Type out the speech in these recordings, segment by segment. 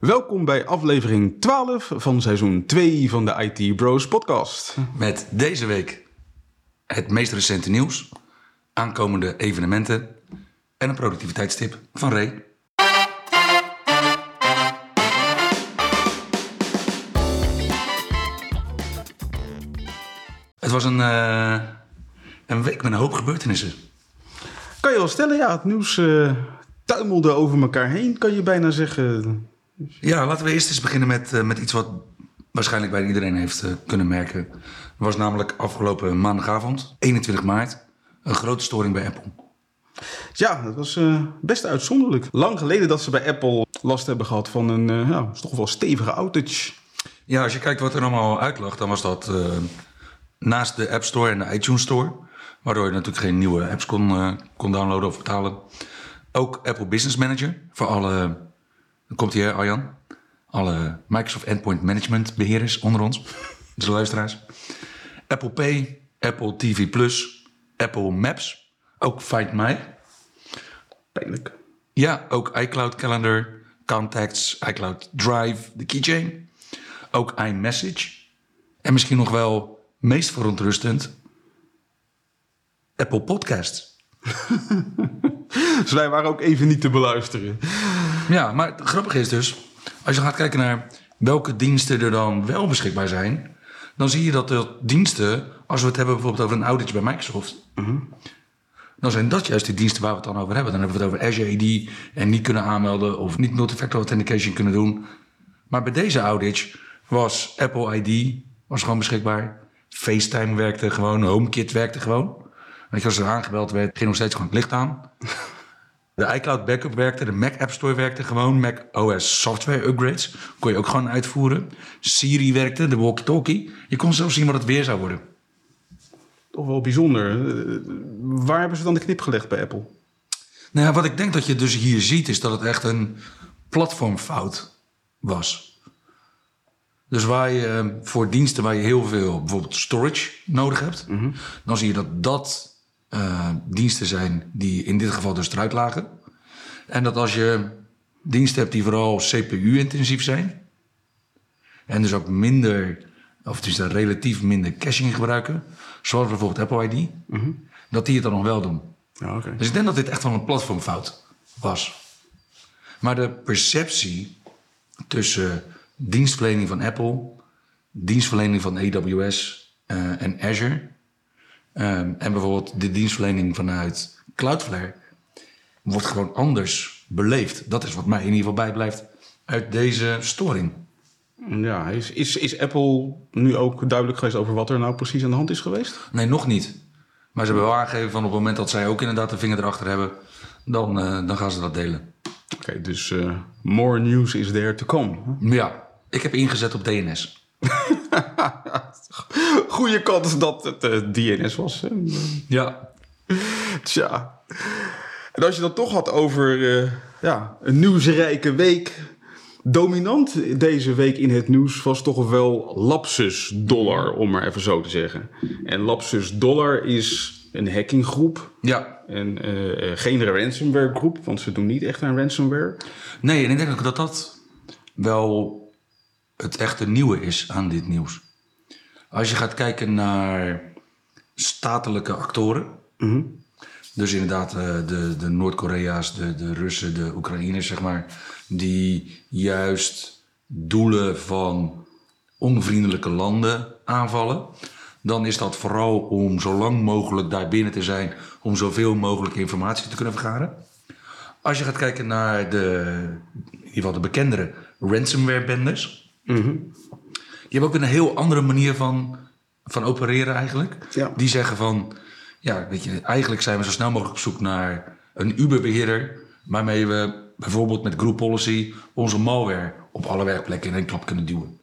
Welkom bij aflevering 12 van seizoen 2 van de IT Bros podcast. Met deze week het meest recente nieuws, aankomende evenementen en een productiviteitstip van Ray. Het was een, eh, een week met een hoop gebeurtenissen. Kan je wel stellen, ja, het nieuws eh, tuimelde over elkaar heen, kan je bijna zeggen. Ja, laten we eerst eens beginnen met, eh, met iets wat waarschijnlijk bijna iedereen heeft eh, kunnen merken. Er was namelijk afgelopen maandagavond, 21 maart, een grote storing bij Apple. Ja, dat was eh, best uitzonderlijk. Lang geleden dat ze bij Apple last hebben gehad van een ja, toch wel stevige outage. Ja, als je kijkt wat er allemaal uitlag, dan was dat naast de App Store en de iTunes Store, waardoor je natuurlijk geen nieuwe apps kon, kon downloaden of vertalen. Ook Apple Business Manager voor alle, dan komt hier Arjan, alle Microsoft Endpoint Management beheerders onder ons, dus de luisteraars. Apple Pay, Apple TV Plus, Apple Maps, ook Find My. Pijnlijk. Ja, ook iCloud Calendar, Contacts, iCloud Drive, de keychain. Ook iMessage. En misschien nog wel meest verontrustend, Apple Podcasts. Dus wij waren ook even niet te beluisteren. Ja, maar het grappige is dus, als je gaat kijken naar welke diensten er dan wel beschikbaar zijn, dan zie je dat de diensten, als we het hebben bijvoorbeeld over een outage bij Microsoft, dan zijn dat juist die diensten waar we het dan over hebben. Dan hebben we het over Azure AD en niet kunnen aanmelden of niet multifactor authentication kunnen doen. Maar bij deze outage was Apple ID was gewoon beschikbaar. FaceTime werkte gewoon, HomeKit werkte gewoon. Weet je, als er aangebeld werd, ging nog steeds gewoon het licht aan. De iCloud Backup werkte, de Mac App Store werkte gewoon. Mac OS software upgrades kon je ook gewoon uitvoeren. Siri werkte, de walkie-talkie. Je kon zelfs zien wat het weer zou worden. Toch wel bijzonder. Eh, waar hebben ze dan de knip gelegd bij Apple? Nou ja, wat ik denk dat je dus hier ziet, is dat het echt een platformfout was. Dus waar je eh, voor diensten waar je heel veel bijvoorbeeld storage nodig hebt, dan zie je dat dat eh, diensten zijn die in dit geval dus eruit lagen. En dat als je diensten hebt die vooral CPU-intensief zijn, en dus ook minder, of dus relatief minder caching gebruiken, zoals bijvoorbeeld Apple ID, dat die het dan nog wel doen. Dus ik denk dat dit echt wel een platformfout was. Maar de perceptie tussen dienstverlening van Apple, dienstverlening van AWS eh, en Azure, ehm, en bijvoorbeeld de dienstverlening vanuit Cloudflare, wordt gewoon anders beleefd. Dat is wat mij in ieder geval bijblijft uit deze storing. Ja, is, is, is Apple nu ook duidelijk geweest over wat er nou precies aan de hand is geweest? Nee, nog niet. Maar ze hebben wel aangegeven van op het moment dat zij ook inderdaad de vinger erachter hebben, dan, eh, dan gaan ze dat delen. Oké, dus eh, more news is there to come. Ja, ik heb ingezet op DNS. Goeie kans dat het eh, DNS was. hè. Ja, Tja. En als je dan toch had over eh, ja, een nieuwsrijke week. Dominant deze week in het nieuws was toch wel Lapsus Dollar, om maar even zo te zeggen. En Lapsus Dollar is een hackinggroep. ja. En eh, geen ransomware groep, want ze doen niet echt aan ransomware. Nee, en ik denk ook dat dat wel het echte nieuwe is aan dit nieuws. Als je gaat kijken naar statelijke actoren. Dus inderdaad eh, de, de Noord-Korea's, de, de Russen, de Oekraïners, zeg maar. Die juist doelen van onvriendelijke landen aanvallen. Dan is dat vooral om zo lang mogelijk daar binnen te zijn. Om zoveel mogelijk informatie te kunnen vergaren. Als je gaat kijken naar de, in ieder geval de bekendere ransomware-benders. Die hebben ook een heel andere manier van, van opereren eigenlijk. Ja. Die zeggen van, ja, weet je, eigenlijk zijn we zo snel mogelijk op zoek naar een Uber-beheerder. Waarmee we bijvoorbeeld met group policy onze malware op alle werkplekken in één klap kunnen duwen.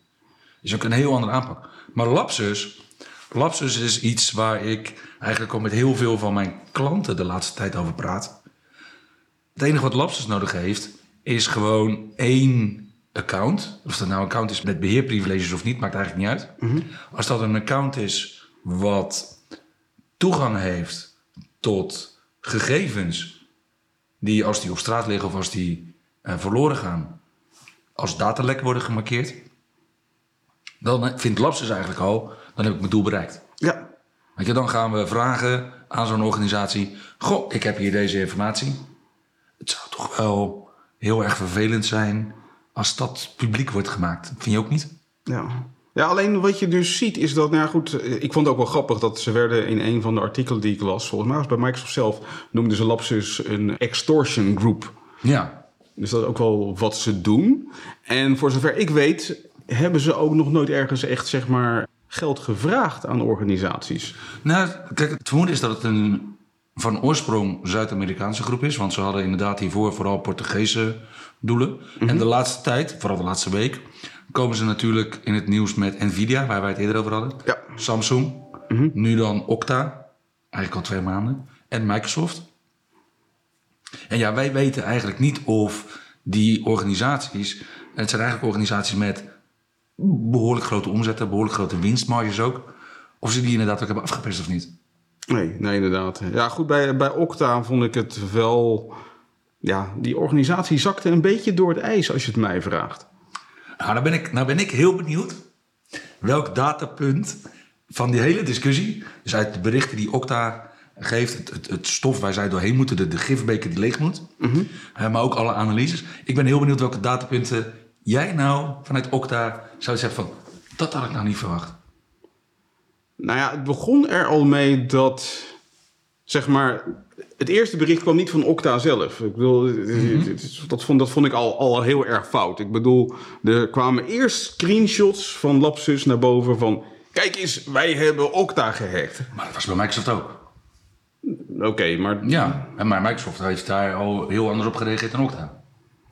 Is ook een heel andere aanpak. Maar Lapsus, Lapsus is iets waar ik eigenlijk al met heel veel van mijn klanten de laatste tijd over praat. Het enige wat Lapsus nodig heeft, is gewoon één account. Of dat nou een account is met beheerprivileges of niet, maakt eigenlijk niet uit. Als dat een account is wat toegang heeft tot gegevens die als die op straat liggen of als die eh, verloren gaan, als datalek worden gemarkeerd, dan vindt Lapsus eigenlijk al, dan heb ik mijn doel bereikt. Ja. Weet je, dan gaan we vragen aan zo'n organisatie: Goh, ik heb hier deze informatie. Het zou toch wel heel erg vervelend zijn als dat publiek wordt gemaakt. Vind je ook niet? Ja. Ja, alleen wat je dus ziet is dat, nou ja, goed, eh, ik vond het ook wel grappig dat ze werden in een van de artikelen die ik las, volgens mij was het bij Microsoft zelf, noemden ze Lapsus een extortion group. Ja. Dus dat is ook wel wat ze doen. En voor zover ik weet, hebben ze ook nog nooit ergens echt, zeg maar, geld gevraagd aan organisaties. Nou, kijk, het vermoeden is dat het een van oorsprong Zuid-Amerikaanse groep is. Want ze hadden inderdaad hiervoor vooral Portugese doelen. En de laatste tijd, vooral de laatste week, komen ze natuurlijk in het nieuws met Nvidia, waar wij het eerder over hadden. Ja. Samsung. Nu dan Okta, eigenlijk al twee maanden. En Microsoft. En ja, wij weten eigenlijk niet of die organisaties... Het zijn eigenlijk organisaties met behoorlijk grote omzetten, behoorlijk grote winstmarges ook. Of ze die inderdaad ook hebben afgepest of niet. Nee, nee, inderdaad. Ja, goed, bij, bij Okta vond ik het wel... Ja, die organisatie zakte een beetje door het ijs, als je het mij vraagt. Nou, nou ben ik, nou ben ik heel benieuwd welk datapunt van die hele discussie, dus uit de berichten die Okta geeft, het, het, het stof waar zij doorheen moeten, de, de gifbeker die leeg moet, eh, maar ook alle analyses. Ik ben heel benieuwd welke datapunten jij nou vanuit Okta zou zeggen van, dat had ik nou niet verwacht. Nou ja, het begon er al mee dat, zeg maar, het eerste bericht kwam niet van Okta zelf. Ik bedoel, dat, vond, dat vond ik al, al heel erg fout. Ik bedoel, er kwamen eerst screenshots van Lapsus naar boven van... Kijk eens, wij hebben Okta gehackt. Maar dat was bij Microsoft ook. Oké, maar Ja, maar Microsoft heeft daar al heel anders op gereageerd dan Okta.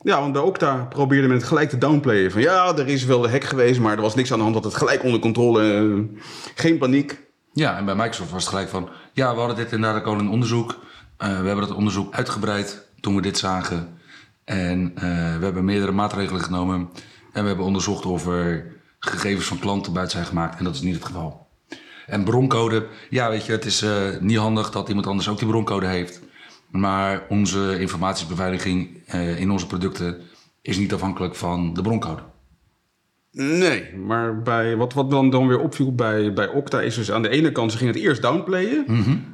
Ja, want bij Okta probeerde men het gelijk te downplayen. Van ja, er is wel de hack geweest, maar er was niks aan de hand. Dat het gelijk onder controle. eh, geen paniek. Ja, en bij Microsoft was het gelijk van... Ja, we hadden dit inderdaad ook al in onderzoek. Eh, we hebben dat onderzoek uitgebreid toen we dit zagen. En eh, we hebben meerdere maatregelen genomen. En we hebben onderzocht of er gegevens van klanten buiten zijn gemaakt. En dat is niet het geval. En broncode, ja, weet je, het is niet handig dat iemand anders ook die broncode heeft. Maar onze informatiebeveiliging eh, in onze producten is niet afhankelijk van de broncode. Nee, maar bij, wat, wat dan, dan weer opviel bij, bij Okta is dus aan de ene kant, ze gingen het eerst downplayen.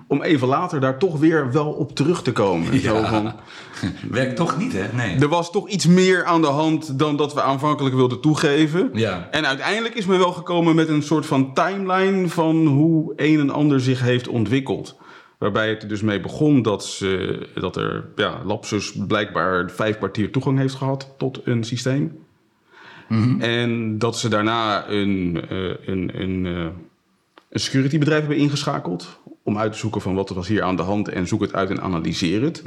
Om even later daar toch weer wel op terug te komen. Zo van, Werkt toch niet, hè? Nee. er was toch iets meer aan de hand dan dat we aanvankelijk wilden toegeven. Ja. En uiteindelijk is men wel gekomen met een soort van timeline van hoe een en ander zich heeft ontwikkeld. Waarbij het er dus mee begon dat, ze, dat er ja, Lapsus blijkbaar vijf kwartier toegang heeft gehad tot een systeem. En dat ze daarna een, eh, een, een, eh, een securitybedrijf hebben ingeschakeld. Om uit te zoeken van wat er was hier aan de hand en zoek het uit en analyseer het.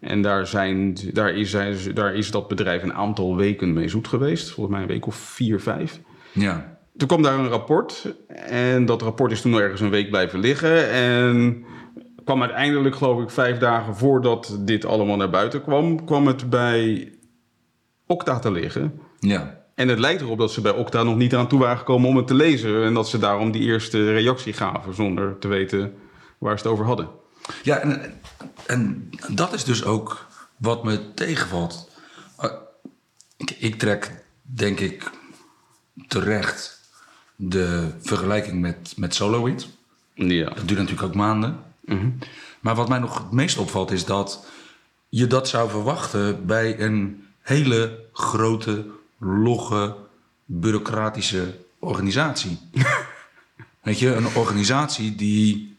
En daar, zijn, daar, is, daar is dat bedrijf een aantal weken mee zoet geweest. Volgens mij een week of vier, vijf. Ja. Toen kwam daar een rapport. En dat rapport is toen nog ergens een week blijven liggen. En kwam uiteindelijk, geloof ik, vijf dagen voordat dit allemaal naar buiten kwam, kwam het bij Okta te liggen. Ja. En het lijkt erop dat ze bij Okta nog niet aan toe waren gekomen om het te lezen. En dat ze daarom die eerste reactie gaven zonder te weten waar ze het over hadden. Ja, en, en dat is dus ook wat me tegenvalt. Uh, Ik, ik trek, denk ik, terecht de vergelijking met, met SolarWinds. Ja. Dat duurt natuurlijk ook maanden. Maar wat mij nog het meest opvalt is dat je dat zou verwachten bij een hele grote, logge, bureaucratische organisatie. Weet je, een organisatie die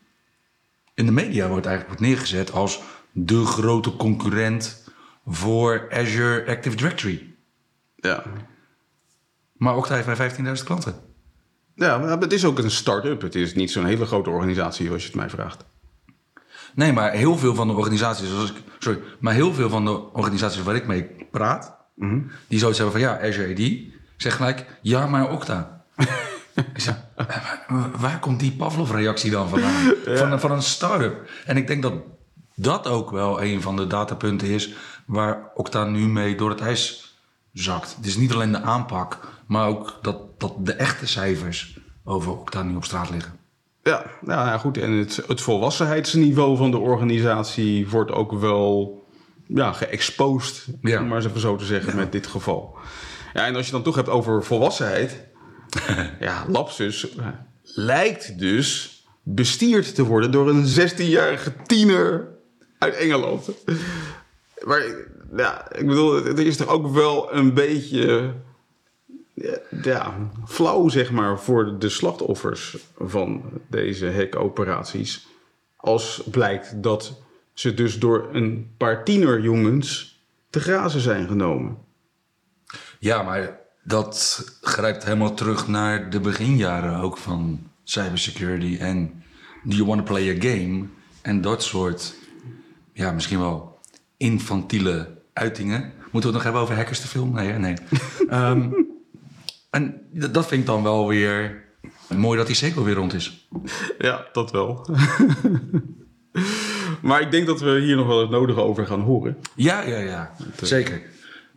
in de media wordt eigenlijk wordt neergezet als de grote concurrent voor Azure Active Directory. Ja. Maar Okta heeft bij 15.000 klanten. Ja, maar het is ook een start-up. Het is niet zo'n hele grote organisatie als je het mij vraagt. Nee, maar heel veel van de organisaties, zoals ik, sorry, maar heel veel van de organisaties waar ik mee praat, die zoiets hebben van ja, Azure AD, zeg gelijk ja, maar Okta. Ik zeg, waar- waar komt die Pavlov-reactie dan vandaan? Van, een- van een start-up. En ik denk dat dat ook wel een van de datapunten is waar Okta nu mee door het ijs zakt. Het is niet alleen de aanpak, maar ook dat, dat de echte cijfers over Okta nu op straat liggen. Ja, nou ja, goed. En het, het volwassenheidsniveau van de organisatie wordt ook wel ja, geëxposed, Ja. om maar eens even zo te zeggen, met dit geval. Ja, en als je dan toch hebt over volwassenheid, ja, Lapsus lijkt dus bestierd te worden door een 16-jarige tiener uit Engeland. Maar ja, ik bedoel, er is toch ook wel een beetje ja, flauw, zeg maar, voor de slachtoffers van deze hackoperaties. Als blijkt dat ze dus door een paar tienerjongens te grazen zijn genomen. Ja, maar dat grijpt helemaal terug naar de beginjaren ook van cybersecurity en do you want to play a game en dat soort, ja, misschien wel infantiele uitingen. Moeten we het nog hebben over hackers te film? Nee, hè? nee. Ehm, en dat vind ik dan wel weer mooi dat die sequel weer rond is. Ja, dat wel. maar ik denk dat we hier nog wel het nodige over gaan horen. Ja, ja, ja. Zeker.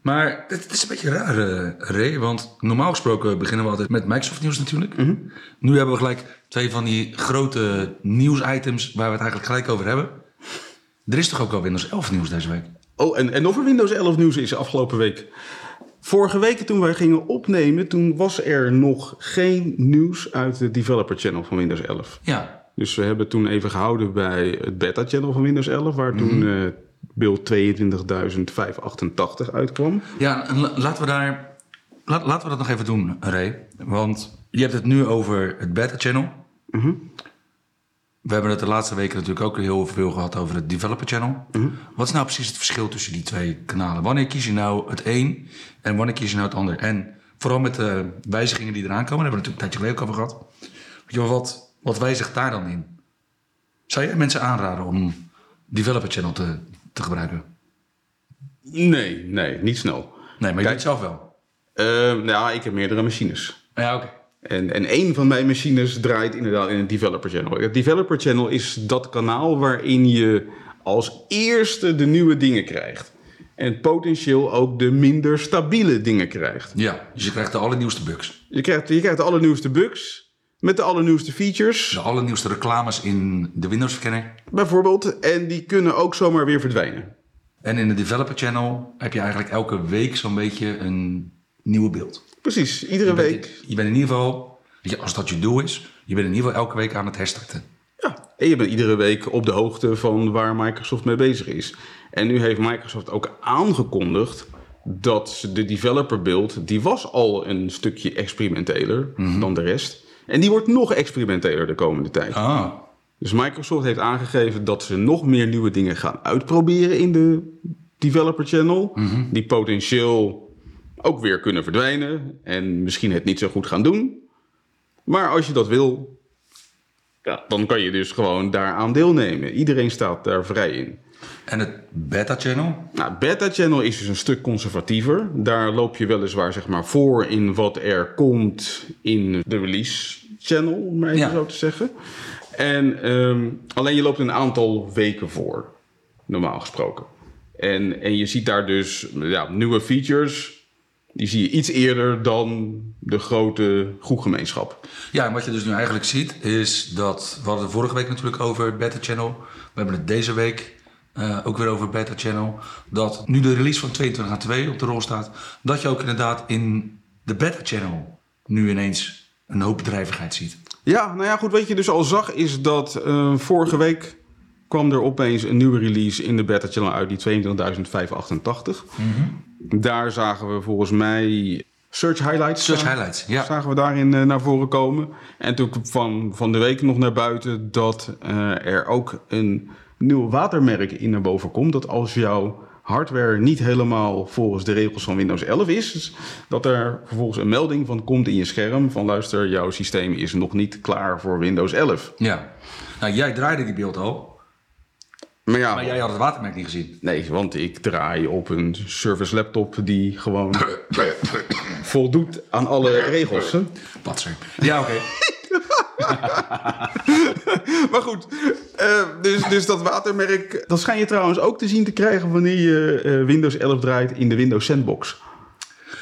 Maar het, is een beetje raar, Ray. Want normaal gesproken beginnen we altijd met Microsoft nieuws natuurlijk. Nu hebben we gelijk twee van die grote nieuwsitems waar we het eigenlijk gelijk over hebben. Er is toch ook wel Windows 11 nieuws deze week? Oh, en, en of er Windows 11 nieuws is afgelopen week. Vorige week toen wij gingen opnemen, toen was er nog geen nieuws uit de developer channel van Windows 11. Ja. Dus we hebben toen even gehouden bij het beta channel van Windows 11, waar toen eh beeld 22.588 uitkwam. Ja, en la- laten we daar... la- laten we dat nog even doen, Ray. Want je hebt het nu over het beta-channel. We hebben het de laatste weken natuurlijk ook heel veel gehad over het developer channel. Wat is nou precies het verschil tussen die twee kanalen? Wanneer kies je nou het een en wanneer kies je nou het ander? En vooral met de wijzigingen die eraan komen, daar hebben we het natuurlijk een tijdje geleden ook over gehad. Weet je wel, wat, wat wijzigt daar dan in? Zou je mensen aanraden om developer channel te, te gebruiken? Nee, nee, niet snel. Nee, maar je Kijk. doet het zelf wel. Eh, nou, ik heb meerdere machines. Ja, oké. En, en één van mijn machines draait inderdaad in een developer channel. Het developer channel is dat kanaal waarin je als eerste de nieuwe dingen krijgt. En potentieel ook de minder stabiele dingen krijgt. Ja, dus je krijgt de allernieuwste bugs. Je krijgt, je krijgt de allernieuwste bugs met de allernieuwste features, De allernieuwste reclames in de Windows-verkenner. bijvoorbeeld. En die kunnen ook zomaar weer verdwijnen. En in de Developer Channel heb je eigenlijk elke week zo'n beetje een nieuwe beeld. Precies, iedere Je bent- week. Je bent in ieder geval, weet je, als dat je doel is, je bent in ieder geval elke week aan het herstarten. Ja, en je bent iedere week op de hoogte van waar Microsoft mee bezig is. En nu heeft Microsoft ook aangekondigd dat de developer build, die was al een stukje experimenteler dan de rest. En die wordt nog experimenteler de komende tijd. Ah, Dus Microsoft heeft aangegeven dat ze nog meer nieuwe dingen gaan uitproberen in de developer channel. Die potentieel ook weer kunnen verdwijnen en misschien het niet zo goed gaan doen. Maar als je dat wil, ja, dan kan je dus gewoon daaraan deelnemen. Iedereen staat daar vrij in. en het Beta Channel? Nou, Beta Channel is dus een stuk conservatiever. Daar loop je weliswaar zeg maar, voor in wat er komt in de release channel, om maar even Ja. zo te zeggen. En ehm, alleen je loopt een aantal weken voor, normaal gesproken. En, en je ziet daar dus ja, nieuwe features. Die zie je iets eerder dan de grote groepgemeenschap. Ja, en wat je dus nu eigenlijk ziet is dat, we hadden het vorige week natuurlijk over het Beta Channel. We hebben het deze week eh, ook weer over het Beta Channel. Dat nu de release van 22 aan 2 op de rol staat, dat je ook inderdaad in de Beta Channel nu ineens een hoop bedrijvigheid ziet. Ja, nou ja, goed. Wat je dus al zag is dat eh, vorige week kwam er opeens een nieuwe release in de beta channel uit, die 22.588. Daar zagen we volgens mij search highlights. Search eh, highlights, ja. Zagen we daarin eh, naar voren komen. En toen kwam van, van de week nog naar buiten dat eh, er ook een nieuw watermerk in naar boven komt. Dat als jouw hardware niet helemaal volgens de regels van Windows 11 is, dus dat er vervolgens een melding van komt in je scherm van luister, jouw systeem is nog niet klaar voor Windows 11. Ja. Nou, jij draaide die beeld al. Maar ja, Maar jij had het watermerk niet gezien. nee, want ik draai op een service laptop die gewoon voldoet aan alle regels. Hè? Patser. Ja, oké. Maar goed, eh, dus, dus dat watermerk, dat schijn je trouwens ook te zien te krijgen wanneer je eh, Windows 11 draait in de Windows Sandbox.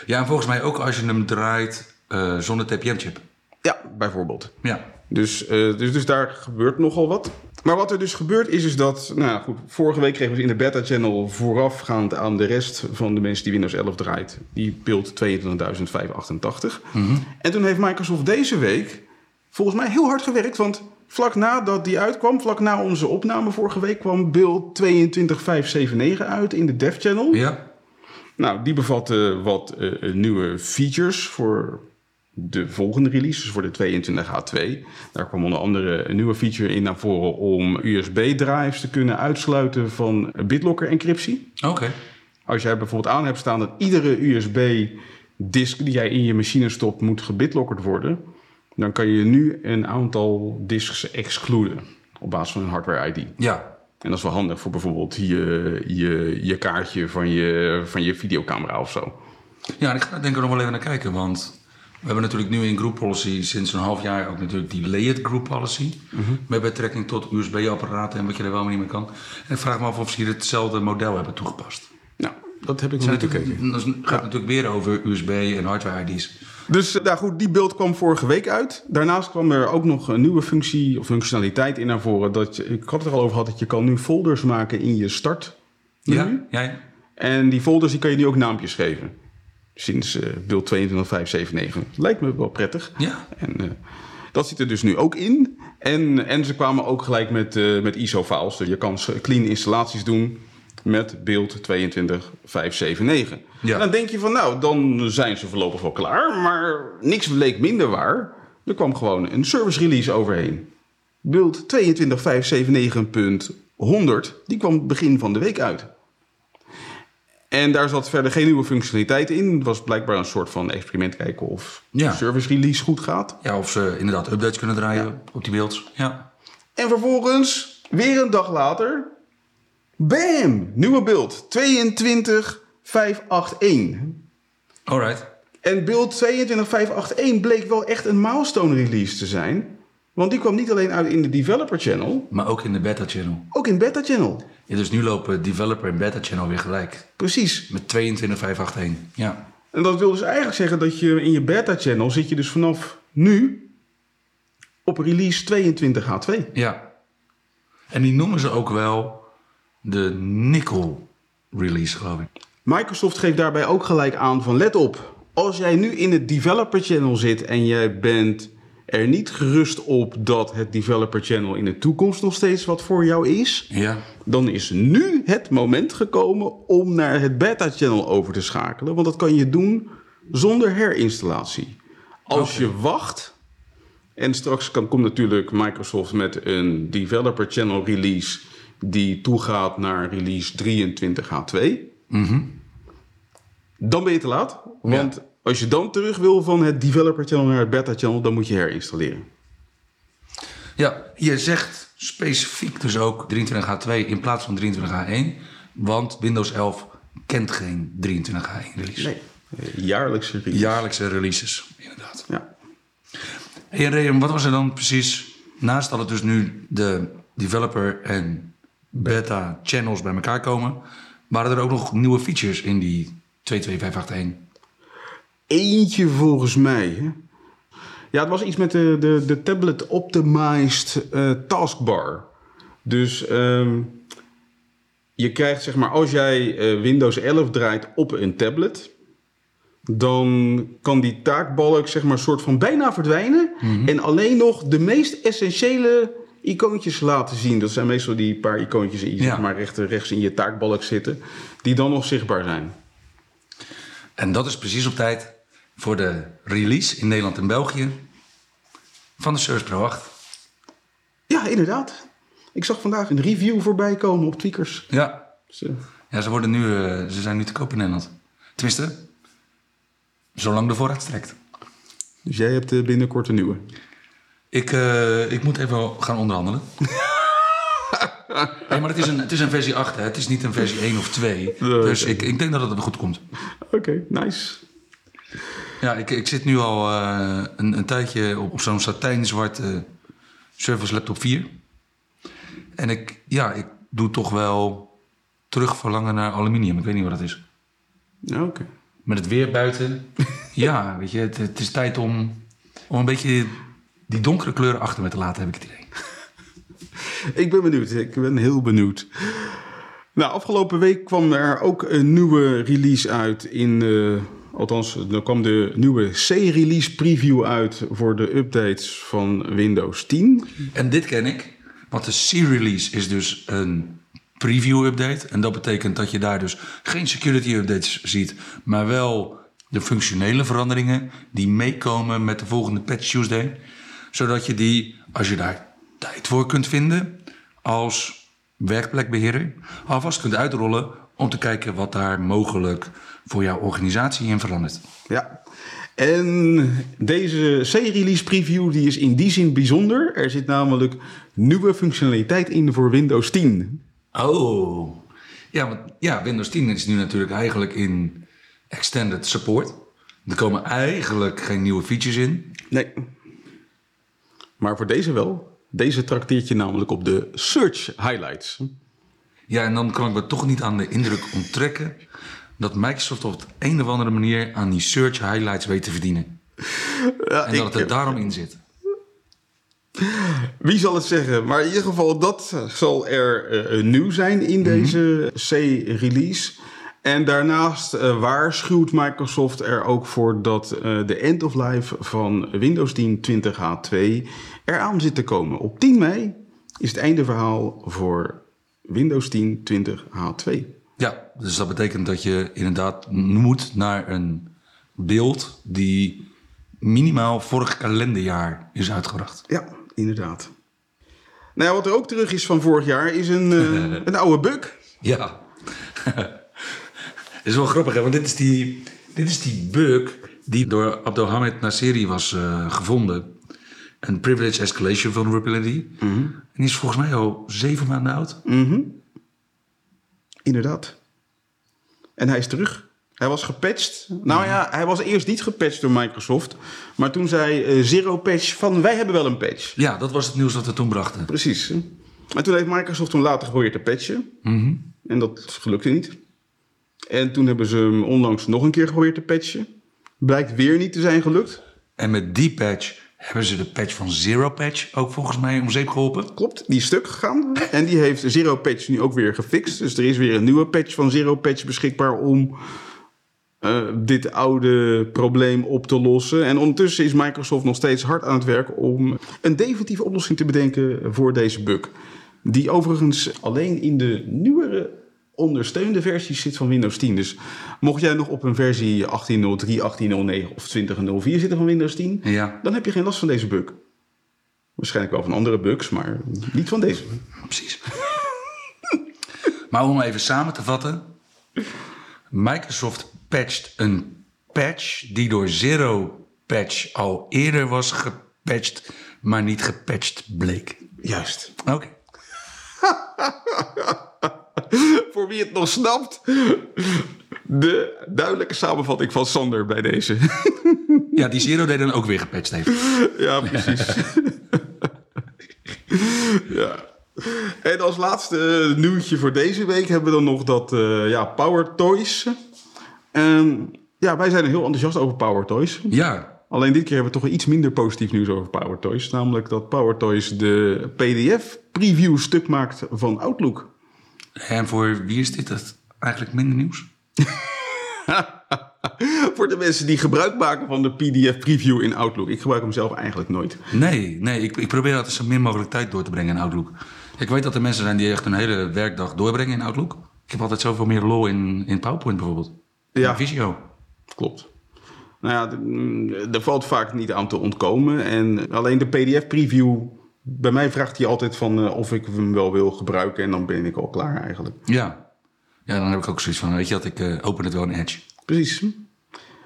Ja, en volgens mij ook als je hem draait eh, zonder TPM-chip. Ja, bijvoorbeeld. Ja. Dus, eh, dus, dus daar gebeurt nogal wat. Maar wat er dus gebeurt is, is dat... Nou goed, vorige week kregen we in de beta-channel voorafgaand aan de rest van de mensen die Windows 11 draait. Die beeld 22.588. En toen heeft Microsoft deze week volgens mij heel hard gewerkt. Want vlak nadat die uitkwam, vlak na onze opname vorige week, kwam beeld 22.579 uit in de dev channel. Ja. Nou, die bevatte wat eh, nieuwe features voor de volgende release, dus voor de 22H2. Daar kwam onder andere een nieuwe feature in naar voren om USB-drives te kunnen uitsluiten van BitLocker-encryptie. Oké. Als jij bijvoorbeeld aan hebt staan dat iedere USB-disk die jij in je machine stopt moet gebitlockerd worden, dan kan je nu een aantal disks excluden op basis van een hardware-ID. Ja. En dat is wel handig voor bijvoorbeeld je, je, je kaartje van je, van je videocamera of zo. Ja, en ik ga daar denk ik nog wel even naar kijken, want we hebben natuurlijk nu in Group Policy sinds een half jaar ook natuurlijk die Layered Group Policy. Met betrekking tot USB-apparaten en wat je er wel niet meer kan. En ik vraag me af of ze hier hetzelfde model hebben toegepast. Nou, dat heb ik nog niet gekeken. dat gaat natuurlijk weer over USB en hardware-ID's. Dus eh, nou goed, die beeld kwam vorige week uit. Daarnaast kwam er ook nog een nieuwe functie of functionaliteit in naar voren. Dat je, ik had het er al over gehad dat je kan nu folders maken in je start. Ja? Ja? En die folders die kan je nu ook naampjes geven. Sinds eh beeld 22579. Lijkt me wel prettig. Ja. En eh, dat zit er dus nu ook in. En, en ze kwamen ook gelijk met, eh, met ISO-files. Dus je kan clean installaties doen met beeld 22579. Ja. En dan denk je van nou, dan zijn ze voorlopig wel klaar. Maar niks bleek minder waar. Er kwam gewoon een service release overheen. Beeld 22579.100, die kwam begin van de week uit. En daar zat verder geen nieuwe functionaliteit in. Het was blijkbaar een soort van experiment kijken of Ja. de service release goed gaat. Ja, of ze inderdaad updates kunnen draaien op die beelds. Ja. En vervolgens, weer een dag later, bam, nieuwe beeld 22581. Alright. En beeld 22581 bleek wel echt een milestone release te zijn. Want die kwam niet alleen uit in de developer channel, Maar ook in de beta channel. ook in beta channel. Ja, dus nu lopen developer en beta channel weer gelijk. Precies. Met 22581. Ja. En dat wil dus eigenlijk zeggen dat je in je beta channel zit je dus vanaf nu op release 22H2. Ja. En die noemen ze ook wel de nickel release, geloof ik. Microsoft geeft daarbij ook gelijk aan van let op. Als jij nu in het developer channel zit en jij bent er niet gerust op dat het developer channel in de toekomst nog steeds wat voor jou is, Ja. dan is nu het moment gekomen om naar het beta channel over te schakelen. Want dat kan je doen zonder herinstallatie. Als je wacht, en straks kan, komt natuurlijk Microsoft met een developer channel release die toegaat naar release 23H2. Dan ben je te laat. Want als je dan terug wil van het developer channel naar het beta channel, dan moet je herinstalleren. Ja, je zegt specifiek dus ook 23H2 in plaats van 23H1. Want Windows 11 kent geen 23H1 release. Nee. Eh, Jaarlijkse release. Jaarlijkse releases, inderdaad. Ja. En Ryan, wat was er dan precies, naast dat het dus nu de developer en beta channels bij elkaar komen, waren er ook nog nieuwe features in die 22581? Eentje volgens mij. Hè? Ja, het was iets met de, de, de tablet optimized eh, taskbar. Dus ehm, je krijgt zeg maar, als jij eh, Windows 11 draait op een tablet, dan kan die taakbalk zeg maar soort van bijna verdwijnen en alleen nog de meest essentiële icoontjes laten zien. Dat zijn meestal die paar icoontjes die Ja. zeg maar recht, rechts in je taakbalk zitten, die dan nog zichtbaar zijn. En dat is precies op tijd voor de release in Nederland en België van de Surface Pro 8. Ja, inderdaad. Ik zag vandaag een review voorbij komen op Tweakers. Ja, Dus, eh, ja ze, worden nu, eh, ze zijn nu te koop in Nederland. Tenminste, zolang de voorraad strekt. dus jij hebt eh, binnenkort een nieuwe. Ik, ik moet even gaan onderhandelen. hey, maar het is, een, het is een versie 8, hè? het is niet een versie 1 of 2. dus ik, ik denk dat het er goed komt. Oké, nice. Ja, ik, ik zit nu al uh, een, een tijdje op, op zo'n satijnzwart uh, Surface Laptop 4. En ik, ja, ik doe toch wel terugverlangen naar aluminium. Ik weet niet wat dat is. Oké. Okay. Met het weer buiten. ja, weet je, het, het, is tijd om, om een beetje die donkere kleuren achter me te laten, heb ik het idee. ik ben benieuwd. Ik ben heel benieuwd. Nou, afgelopen week kwam er ook een nieuwe release uit in... Uh, althans, er kwam de nieuwe C-release preview uit voor de updates van Windows 10. En dit ken ik. Want de C-release is dus een preview-update. En dat betekent dat je daar dus geen security-updates ziet, maar wel de functionele veranderingen die meekomen met de volgende Patch Tuesday. Zodat je die, als je daar tijd voor kunt vinden, als werkplekbeheerder, alvast kunt uitrollen om te kijken wat daar mogelijk voor jouw organisatie in verandert. Ja, en deze C-release preview die is in die zin bijzonder. Er zit namelijk nieuwe functionaliteit in voor Windows 10. Oh, ja, want, ja, Windows 10 is nu natuurlijk eigenlijk in extended support. Er komen eigenlijk geen nieuwe features in. Nee. Maar voor deze wel. Deze trakteert je namelijk op de search highlights. Ja, en dan kan ik me toch niet aan de indruk onttrekken dat Microsoft op een of andere manier aan die search highlights weet te verdienen. Ja, en dat het er daarom in zit. Wie zal het zeggen? Maar in ieder geval, dat zal er uh, nieuw zijn in mhm. deze C-release. En daarnaast uh, waarschuwt Microsoft er ook voor dat uh, de end of life van Windows 10 20H2 eraan zit te komen. Op 10 mei is het einde verhaal voor Windows 10 20H2. Ja, dus dat betekent dat je inderdaad moet naar een beeld die minimaal vorig kalenderjaar is uitgebracht. Ja, inderdaad. Nou ja, wat er ook terug is van vorig jaar is een, uh, een oude bug. Ja. is wel grappig, hè? want dit is die, dit is die bug die door Abdelhamid Nasseri was uh, gevonden. Een privilege escalation vulnerability. Mm -hmm. En die is volgens mij al zeven maanden oud. Mm -hmm. Inderdaad. En hij is terug. Hij was gepatcht. Nou ja, hij was eerst niet gepatcht door Microsoft. Maar toen zei uh, Zero Patch van wij hebben wel een patch. Ja, dat was het nieuws dat we toen brachten. Precies. En toen heeft Microsoft toen later geprobeerd te patchen. Mhm. En dat gelukte niet. En toen hebben ze hem onlangs nog een keer geprobeerd te patchen. Blijkt weer niet te zijn gelukt. En met die patch hebben ze de patch van Zero Patch ook volgens mij om zeep geholpen. Klopt, die is stuk gegaan. En die heeft Zero Patch nu ook weer gefixt. Dus er is weer een nieuwe patch van Zero Patch beschikbaar om uh, dit oude probleem op te lossen. En ondertussen is Microsoft nog steeds hard aan het werk om een definitieve oplossing te bedenken voor deze bug. Die overigens alleen in de nieuwere ondersteunde versies zit van Windows 10. Dus mocht jij nog op een versie 18.03, 18.09 of 20.04 zitten van Windows 10, ja. dan heb je geen last van deze bug. Waarschijnlijk wel van andere bugs, maar niet van deze. Precies. maar om even samen te vatten. Microsoft patcht een patch die door Zero Patch al eerder was gepatcht, maar niet gepatcht bleek. Juist. Oké. Voor wie het nog snapt, de duidelijke samenvatting van Sander bij deze. ja, die Zero deed dan ook weer gepatcht heeft. Ja, precies. ja. En als laatste nieuwtje voor deze week hebben we dan nog dat uh, ja, Power Toys. En ja, wij zijn heel enthousiast over Power Toys. Ja. Alleen dit keer hebben we toch iets minder positief nieuws over Power Toys. Namelijk dat Power Toys de PDF-preview stuk maakt van Outlook. En voor wie is dit het eigenlijk minder nieuws? voor de mensen die gebruik maken van de PDF-preview in Outlook. Ik gebruik hem zelf eigenlijk nooit. Nee, nee ik, ik probeer altijd zo min mogelijk tijd door te brengen in Outlook. Ik weet dat er mensen zijn die echt een hele werkdag doorbrengen in Outlook. Ik heb altijd zoveel meer lol in, in PowerPoint bijvoorbeeld. Ja. Visio. Klopt. Nou ja, mm, er valt vaak niet aan te ontkomen. En alleen de PDF-preview bij mij vraagt hij altijd van uh, of ik hem wel wil gebruiken en dan ben ik al klaar eigenlijk. Ja, ja dan heb ik ook zoiets van, weet je dat ik uh, open het wel in Edge. Precies.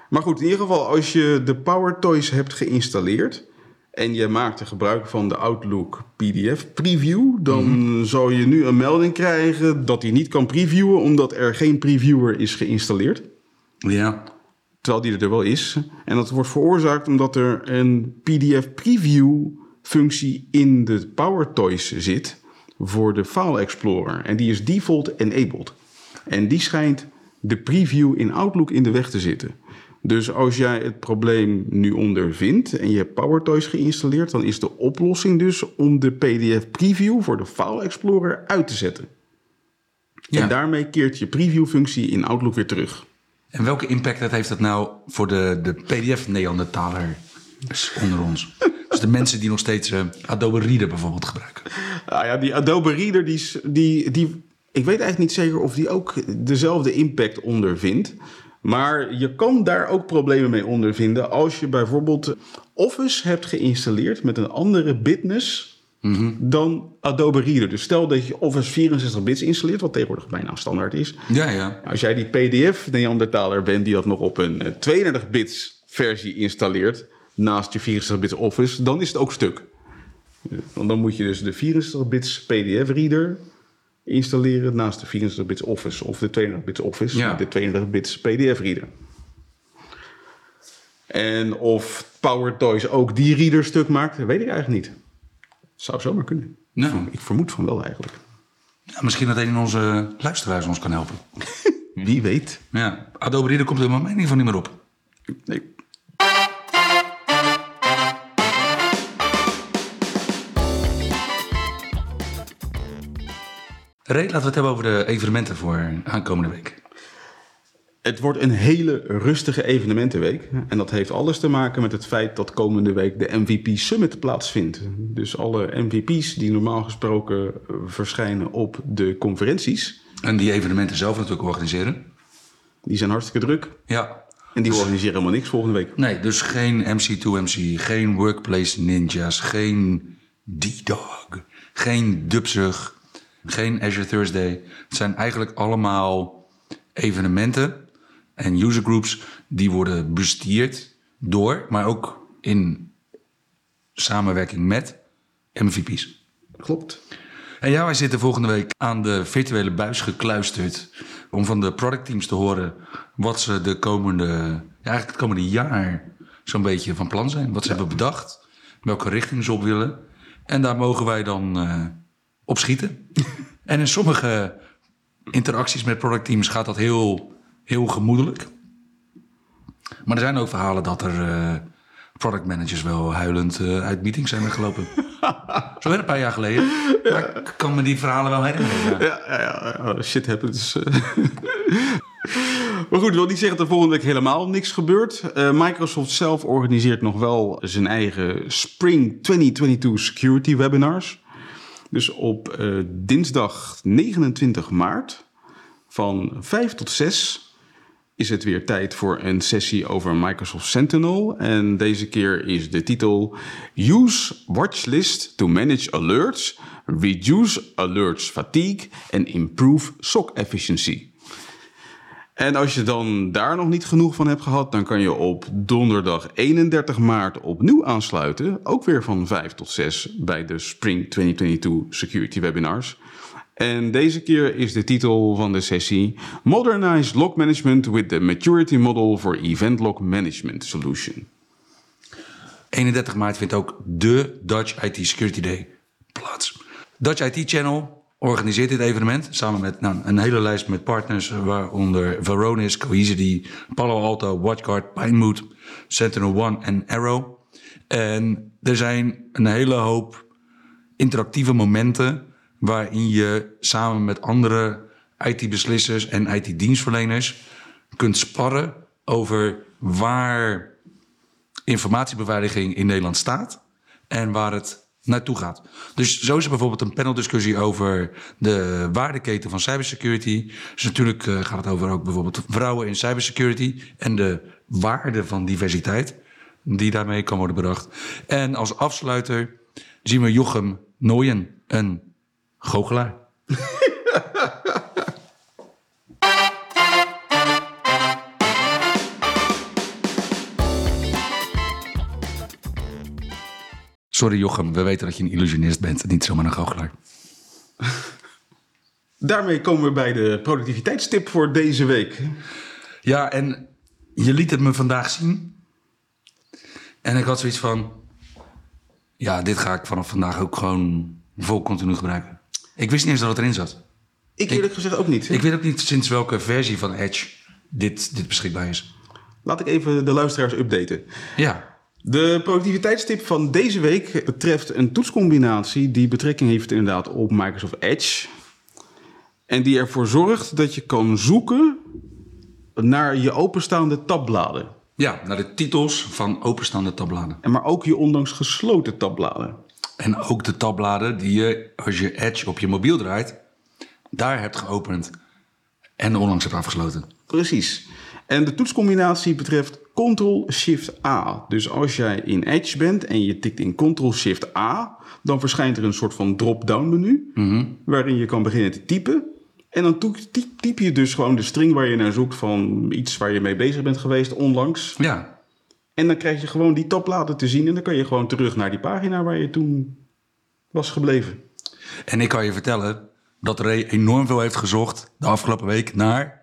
Maar goed, in ieder geval als je de Power Toys hebt geïnstalleerd en je maakte gebruik van de Outlook PDF preview, dan zou je nu een melding krijgen dat hij niet kan previewen omdat er geen previewer is geïnstalleerd. Ja. Terwijl die er wel is. En dat wordt veroorzaakt omdat er een PDF preview functie in de PowerToys zit voor de File Explorer. En die is default enabled. En die schijnt de preview in Outlook in de weg te zitten. Dus als jij het probleem nu ondervindt en je hebt PowerToys geïnstalleerd, dan is de oplossing dus om de PDF preview voor de File Explorer uit te zetten. Ja. En daarmee keert je preview functie in Outlook weer terug. En welke impact heeft dat nou voor de, de PDF-Neandertaler onder ons? dus de mensen die nog steeds eh, Adobe Reader bijvoorbeeld gebruiken. Nou ja, die Adobe Reader, die, die, die, ik weet eigenlijk niet zeker of die ook dezelfde impact ondervindt. Maar je kan daar ook problemen mee ondervinden als je bijvoorbeeld Office hebt geïnstalleerd met een andere bitness dan Adobe Reader. Dus stel dat je Office 64 bits installeert, wat tegenwoordig bijna standaard is. Ja, ja. Als jij die PDF Neandertaler bent die dat nog op een eh, 32 bits versie installeert naast je 64 bits Office, dan is het ook stuk. Want dan moet je dus de 64 bits PDF reader installeren naast de 64 bits Office of de 32 bits Office Ja. de 32 bits PDF reader. En of PowerToys ook die reader stuk maakt, weet ik eigenlijk niet. Zou zomaar kunnen. Nou, Ik vermoed van wel eigenlijk. misschien dat een van onze luisteraars ons kan helpen. Wie weet. Ja, Adobe Reader komt er in ieder geval niet meer op. Nee. Ray, laten we het hebben over de evenementen voor aankomende week. Het wordt een hele rustige evenementenweek. En dat heeft alles te maken met het feit dat komende week de MVP Summit plaatsvindt. Dus alle MVP's die normaal gesproken eh, verschijnen op de conferenties, En die evenementen zelf natuurlijk organiseren. die zijn hartstikke druk. Ja. En die organiseren helemaal niks volgende week. Nee, dus geen MC2MC, geen Workplace Ninjas, geen D-Dog, geen Dubzug, geen Azure Thursday. Het zijn eigenlijk allemaal evenementen en usergroups die worden bestuurd door, maar ook in samenwerking met MVP's. Klopt. En ja, wij zitten volgende week aan de virtuele buis gekluisterd. Om van de productteams te horen wat ze de komende, ja, eigenlijk het komende jaar zo'n beetje van plan zijn. Wat ze hebben bedacht. Welke richting ze op willen. En daar mogen wij dan eh, op schieten. en in sommige interacties met productteams gaat dat heel, heel gemoedelijk. Maar er zijn ook verhalen dat er eh product managers wel huilend eh, uit meetings zijn weggelopen. Zo weer een paar jaar geleden. Maar ik kan me die verhalen wel herinneren. Ja. Ja, ja, ja, ja, shit happens. eh. maar goed, ik wil niet zeggen dat er volgende week helemaal niks gebeurt. Eh, Microsoft zelf organiseert nog wel zijn eigen Spring 2022 Security Webinars. Dus op eh, dinsdag 29 maart van 5 tot 6 is het weer tijd voor een sessie over Microsoft Sentinel. En deze keer is de titel Use Watchlist to Manage Alerts, Reduce Alerts Fatigue en Improve SOC Efficiency. En als je dan daar nog niet genoeg van hebt gehad, dan kan je op donderdag 31 maart opnieuw aansluiten. Ook weer van 5 tot 6 bij de Spring 2022 Security Webinars. En deze keer is de titel van de sessie Modernize Log Management with the Maturity Model for Event Log Management Solution. 31 maart vindt ook de Dutch IT Security Day plaats. Dutch IT Channel organiseert dit evenement samen met nou, een hele lijst met partners, waaronder Varonis, Cohesity, Palo Alto, WatchGuard, Pinewood, Sentinel One en Arrow. En er zijn een hele hoop interactieve momenten waarin je samen met andere IT-beslissers en IT-dienstverleners kunt sparren over waar informatiebeveiliging in Nederland staat en waar het naartoe gaat. Dus zo is er bijvoorbeeld een paneldiscussie over de waardeketen van cybersecurity. Dus natuurlijk eh, gaat het over ook bijvoorbeeld vrouwen in cybersecurity en de waarde van diversiteit die daarmee kan worden bedacht. En als afsluiter zien we Jochem Nooyen, een goochelaar. Sorry Jochem, we weten dat je een illusionist bent en niet zomaar een goochelaar. Daarmee komen we bij de productiviteitstip voor deze week. Ja, en je liet het me vandaag zien. En ik had zoiets van... Ja, dit ga ik vanaf vandaag ook gewoon vol continu gebruiken. Ik wist niet eens dat het erin zat. Ik eerlijk gezegd ook niet. Ik weet ook niet sinds welke versie van Edge dit, dit beschikbaar is. Laat ik even de luisteraars updaten. Ja, De productiviteitstip van deze week betreft een toetscombinatie die betrekking heeft inderdaad op Microsoft Edge. En die ervoor zorgt dat je kan zoeken naar je openstaande tabbladen. ja, naar de titels van openstaande tabbladen. En maar ook je onlangs gesloten tabbladen. En ook de tabbladen die je, als je Edge op je mobiel draait, daar hebt geopend en onlangs hebt afgesloten. Precies. En de toetscombinatie betreft Ctrl-Shift-A. Dus als jij in Edge bent en je tikt in Ctrl-Shift-A, dan verschijnt er een soort van drop-down menu, waarin je kan beginnen te typen. En dan typ je dus gewoon de string waar je naar zoekt van iets waar je mee bezig bent geweest onlangs. Ja, En dan krijg je gewoon die tabbladen te zien en dan kan je gewoon terug naar die pagina waar je toen was gebleven. en ik kan je vertellen dat Ray enorm veel heeft gezocht de afgelopen week naar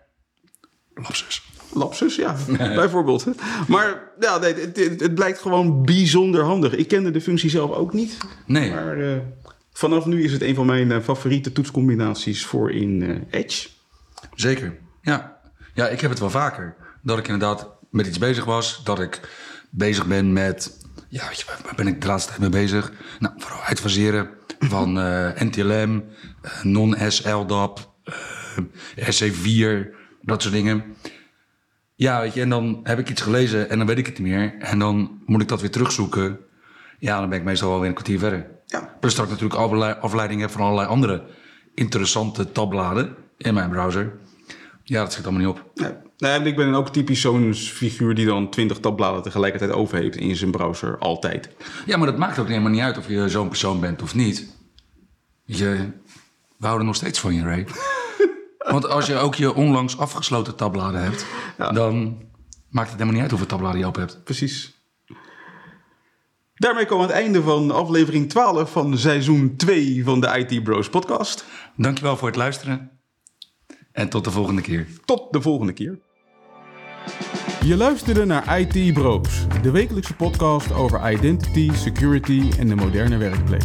lapsus. Lapsus, ja, bijvoorbeeld. Maar ja, nee, het, het, blijkt gewoon bijzonder handig. Ik kende de functie zelf ook niet. Nee, Maar eh, vanaf nu is het een van mijn eh, favoriete toetscombinaties voor in eh, Edge. zeker. Ja. ja, ik heb het wel vaker. Dat ik inderdaad met iets bezig was. Dat ik bezig ben met... Ja, weet je, waar- ben ik de laatste tijd mee bezig? Nou, vooral uitfaseren van NTLM, non-SLDAP, eh SC4, dat soort dingen. Ja, weet je, en dan heb ik iets gelezen en dan weet ik het niet meer. En dan moet ik dat weer terugzoeken. Ja, dan ben ik meestal wel weer een kwartier verder. Ja. Plus dat ik natuurlijk allerlei afleiding heb van allerlei andere interessante tabbladen in mijn browser. Ja, dat schiet allemaal niet op. Nee. Nee, ik ben ook typisch zo'n figuur die dan 20 tabbladen tegelijkertijd over heeft in zijn browser, altijd. Ja, maar dat maakt ook helemaal niet uit of je zo'n persoon bent of niet. Je, we houden nog steeds van je, Ray. Want als je ook je onlangs afgesloten tabbladen hebt, dan maakt het helemaal niet uit hoeveel tabbladen je open hebt. Precies. Daarmee komen we aan het einde van aflevering 12 van seizoen 2 van de IT Bros podcast. Dankjewel voor het luisteren. En tot de volgende keer. Tot de volgende keer. Je luisterde naar IT Bros, de wekelijkse podcast over identity, security en de moderne werkplek.